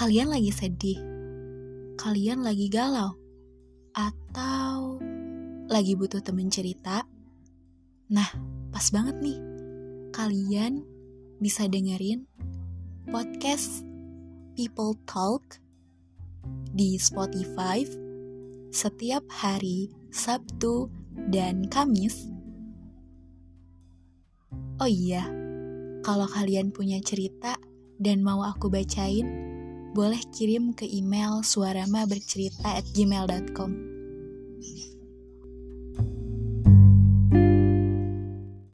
Kalian lagi sedih? Kalian lagi galau? Atau lagi butuh temen cerita? Nah, pas banget nih. Kalian bisa dengerin podcast People Talk di Spotify setiap hari Sabtu dan Kamis. Oh iya, kalau kalian punya cerita dan mau aku bacain, boleh kirim ke email suarama bercerita at gmail.com.